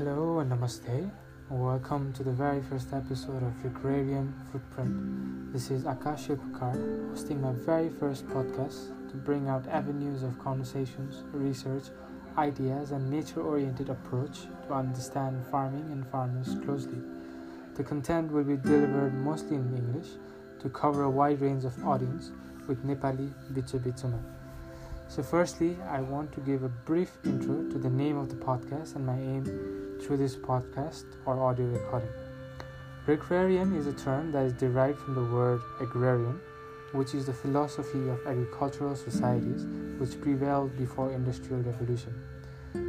Hello and namaste. Welcome to the very first episode of Agrarian Footprint. This is Akash Shilpakar hosting my very first podcast to bring out avenues of conversations, research, ideas, and nature oriented approach to understand farming and farmers closely. The content will be delivered mostly in English to cover a wide range of audience with Nepali Bicho So, firstly, I want to give a brief intro to the name of the podcast and my aim through this podcast or audio recording. Agrarian is a term that is derived from the word agrarian, which is the philosophy of agricultural societies which prevailed before industrial revolution.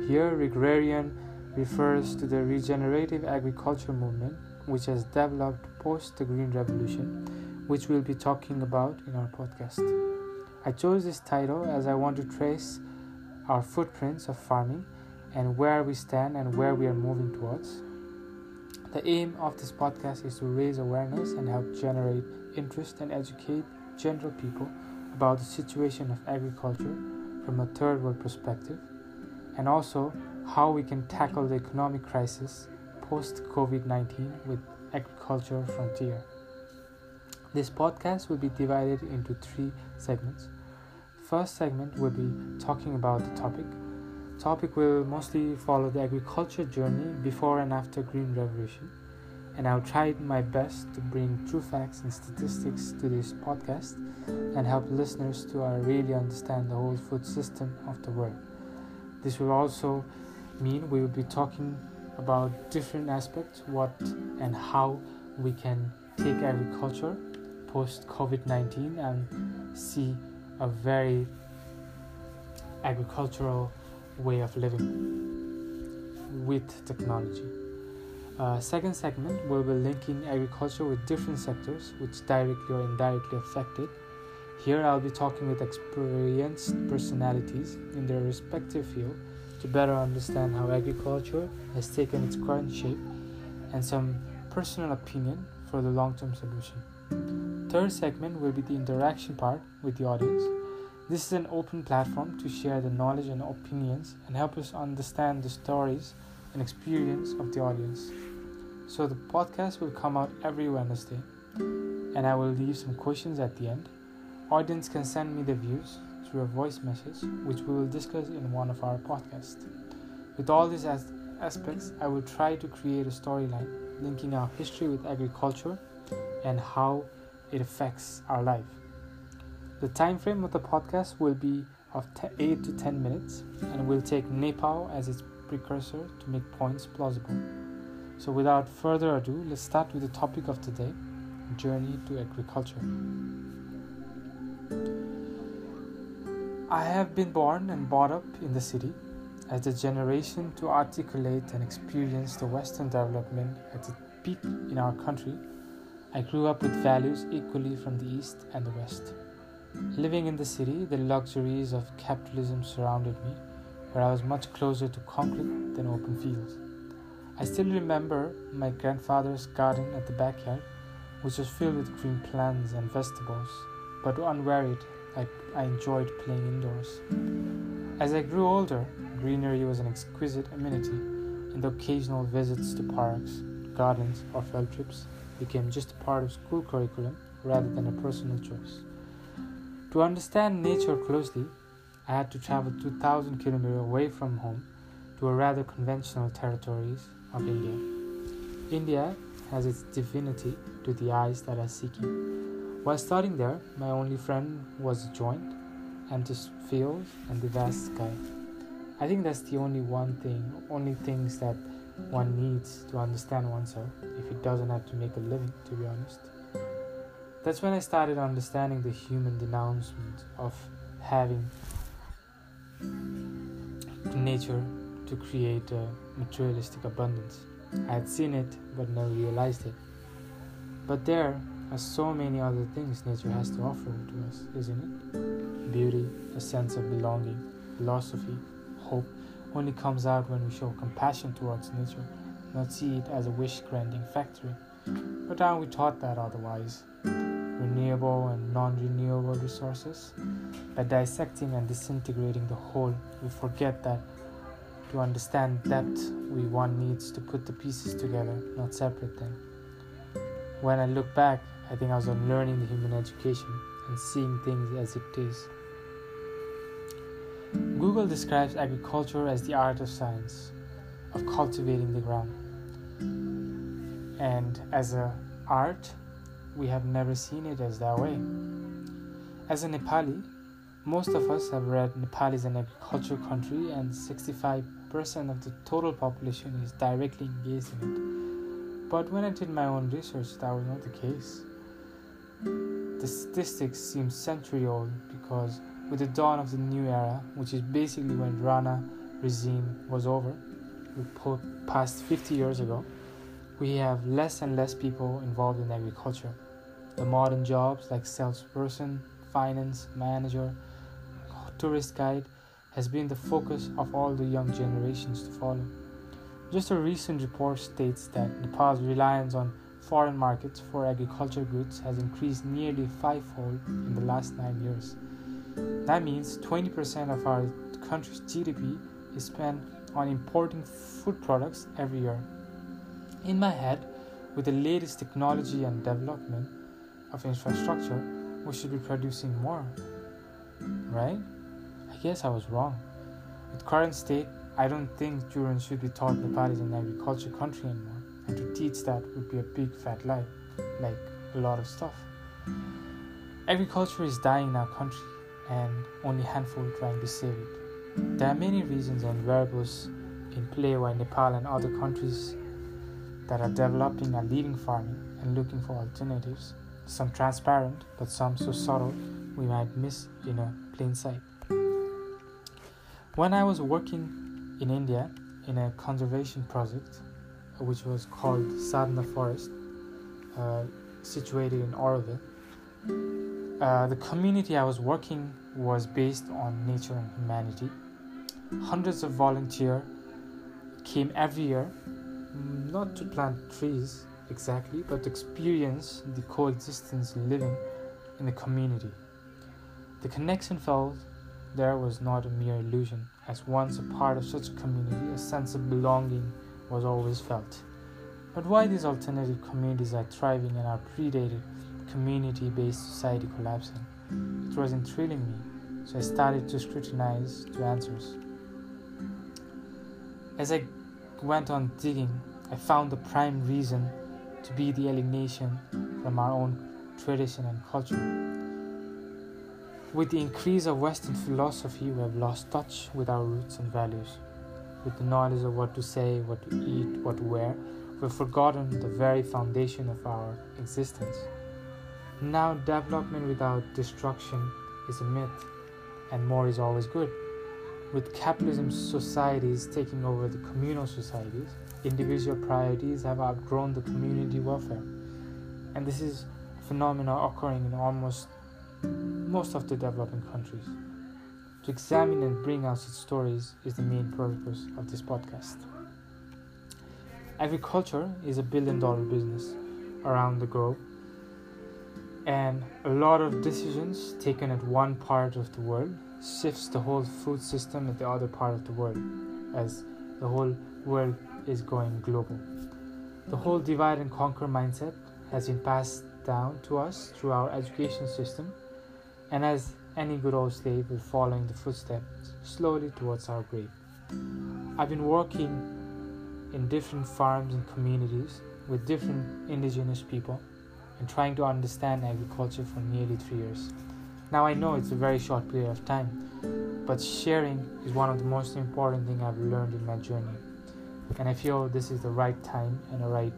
Here, agrarian refers to the regenerative agriculture movement which has developed post the Green Revolution, which we'll be talking about in our podcast. I chose this title as I want to trace our footprints of farming and where we stand and where we are moving towards. The aim of this podcast is to raise awareness and help generate interest and educate general people about the situation of agriculture from a third world perspective and also how we can tackle the economic crisis post COVID 19 with agriculture frontier. This podcast will be divided into three segments. First segment will be talking about the topic. Topic will mostly follow the agriculture journey before and after Green Revolution, and I'll try my best to bring true facts and statistics to this podcast and help listeners to uh, really understand the whole food system of the world. This will also mean we will be talking about different aspects, what and how we can take agriculture post COVID 19 and see a very agricultural way of living with technology. Uh, second segment, we'll be linking agriculture with different sectors which directly or indirectly affect it. Here, I'll be talking with experienced personalities in their respective field to better understand how agriculture has taken its current shape and some personal opinion for the long term solution. Third segment will be the interaction part with the audience. This is an open platform to share the knowledge and opinions and help us understand the stories and experience of the audience. So the podcast will come out every Wednesday and I will leave some questions at the end. Audience can send me the views through a voice message, which we will discuss in one of our podcasts. With all these as- aspects, I will try to create a storyline linking our history with agriculture and how it affects our life. The time frame of the podcast will be of 8 to 10 minutes and will take Nepal as its precursor to make points plausible. So, without further ado, let's start with the topic of today journey to agriculture. I have been born and brought up in the city as a generation to articulate and experience the Western development at its peak in our country. I grew up with values equally from the East and the West. Living in the city, the luxuries of capitalism surrounded me, where I was much closer to concrete than open fields. I still remember my grandfather's garden at the backyard, which was filled with green plants and vegetables, but unwearied I, I enjoyed playing indoors. As I grew older, greenery was an exquisite amenity, and the occasional visits to parks, gardens, or field trips became just a part of school curriculum rather than a personal choice. To understand nature closely, I had to travel 2,000 kilometers away from home to a rather conventional territories of India. India has its divinity to the eyes that are seeking. While starting there, my only friend was a joint, empty fields, and the vast sky. I think that's the only one thing, only things that one needs to understand oneself if it doesn't have to make a living, to be honest. That's when I started understanding the human denouncement of having nature to create a materialistic abundance. I had seen it but never realized it. But there, are so many other things nature has to offer to us, isn't it? Beauty, a sense of belonging, philosophy, hope only comes out when we show compassion towards nature, not see it as a wish granting factory. But aren't we taught that otherwise? Renewable and non renewable resources? By dissecting and disintegrating the whole, we forget that to understand depth, we one needs to put the pieces together, not separate them. When I look back, I think I was on learning the human education and seeing things as it is. Google describes agriculture as the art of science, of cultivating the ground. And as a art, we have never seen it as that way. As a Nepali, most of us have read Nepal is an agricultural country and 65% of the total population is directly engaged in it. But when I did my own research, that was not the case. The statistics seem century old because with the dawn of the new era, which is basically when Rana regime was over, we past 50 years ago, we have less and less people involved in agriculture. The modern jobs like salesperson, finance manager, tourist guide has been the focus of all the young generations to follow. Just a recent report states that Nepal's reliance on foreign markets for agriculture goods has increased nearly fivefold in the last nine years. That means 20% of our country's GDP is spent on importing food products every year. In my head, with the latest technology and development of infrastructure, we should be producing more, right? I guess I was wrong. With current state, I don't think children should be taught Nepal is an agriculture country anymore, and to teach that would be a big fat lie, like a lot of stuff. Agriculture is dying in our country, and only handful trying to save it. There are many reasons and variables in play why Nepal and other countries that are developing are leaving farming and looking for alternatives. Some transparent, but some so subtle we might miss in a plain sight. When I was working in India in a conservation project, which was called Sadhana Forest, uh, situated in Auroville, uh, the community I was working was based on nature and humanity. Hundreds of volunteers came every year, not to plant trees exactly, but to experience the coexistence living in the community. The connection felt there was not a mere illusion, as once a part of such a community, a sense of belonging was always felt. But why these alternative communities are thriving and our predated community based society collapsing? It wasn't thrilling me, so I started to scrutinize the answers. As I went on digging, I found the prime reason to be the alienation from our own tradition and culture. With the increase of Western philosophy, we have lost touch with our roots and values. With the knowledge of what to say, what to eat, what to wear, we've forgotten the very foundation of our existence. Now, development without destruction is a myth, and more is always good. With capitalism societies taking over the communal societies, individual priorities have outgrown the community welfare. And this is a phenomenon occurring in almost most of the developing countries. To examine and bring out such stories is the main purpose of this podcast. Agriculture is a billion dollar business around the globe, and a lot of decisions taken at one part of the world shifts the whole food system at the other part of the world as the whole world is going global. The whole divide and conquer mindset has been passed down to us through our education system and as any good old slave, we're following the footsteps slowly towards our grave. I've been working in different farms and communities with different indigenous people and trying to understand agriculture for nearly three years. Now I know it's a very short period of time, but sharing is one of the most important things I've learned in my journey. And I feel this is the right time and the right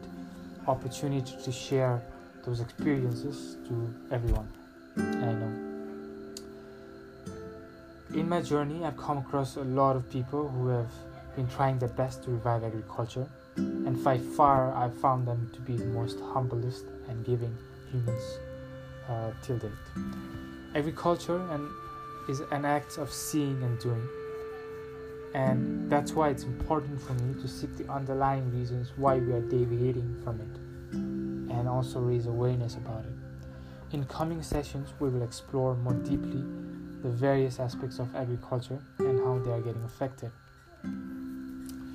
opportunity to share those experiences to everyone. And I know. In my journey, I've come across a lot of people who have been trying their best to revive agriculture, and by far I've found them to be the most humblest and giving humans uh, till date. Agriculture and is an act of seeing and doing, and that's why it's important for me to seek the underlying reasons why we are deviating from it, and also raise awareness about it. In coming sessions, we will explore more deeply the various aspects of agriculture and how they are getting affected.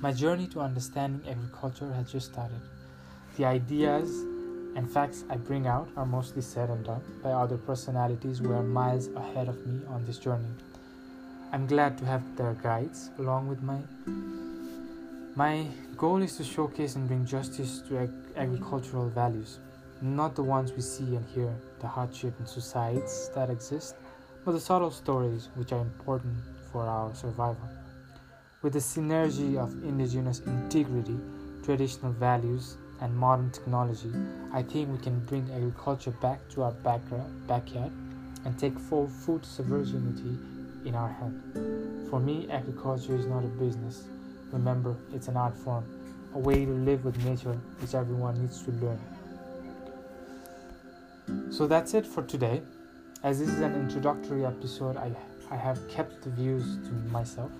My journey to understanding agriculture has just started. The ideas and facts I bring out are mostly said and done by other personalities who are miles ahead of me on this journey. I'm glad to have their guides along with my my goal is to showcase and bring justice to ag- agricultural values, not the ones we see and hear, the hardship and suicides that exist, but the subtle stories which are important for our survival. With the synergy of indigenous integrity, traditional values, and modern technology, I think we can bring agriculture back to our backyard and take full food sovereignty in our hand. For me, agriculture is not a business. Remember, it's an art form, a way to live with nature which everyone needs to learn. So that's it for today. As this is an introductory episode, I, I have kept the views to myself.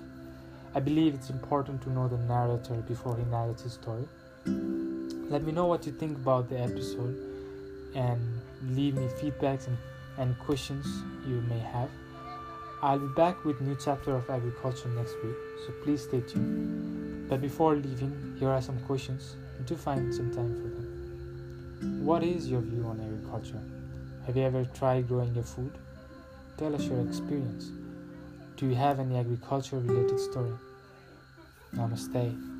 I believe it's important to know the narrator before he narrates his story. Let me know what you think about the episode and leave me feedbacks and, and questions you may have. I'll be back with new chapter of agriculture next week, so please stay tuned. But before leaving, here are some questions to find some time for them. What is your view on agriculture? Have you ever tried growing your food? Tell us your experience. Do you have any agriculture related story? Namaste.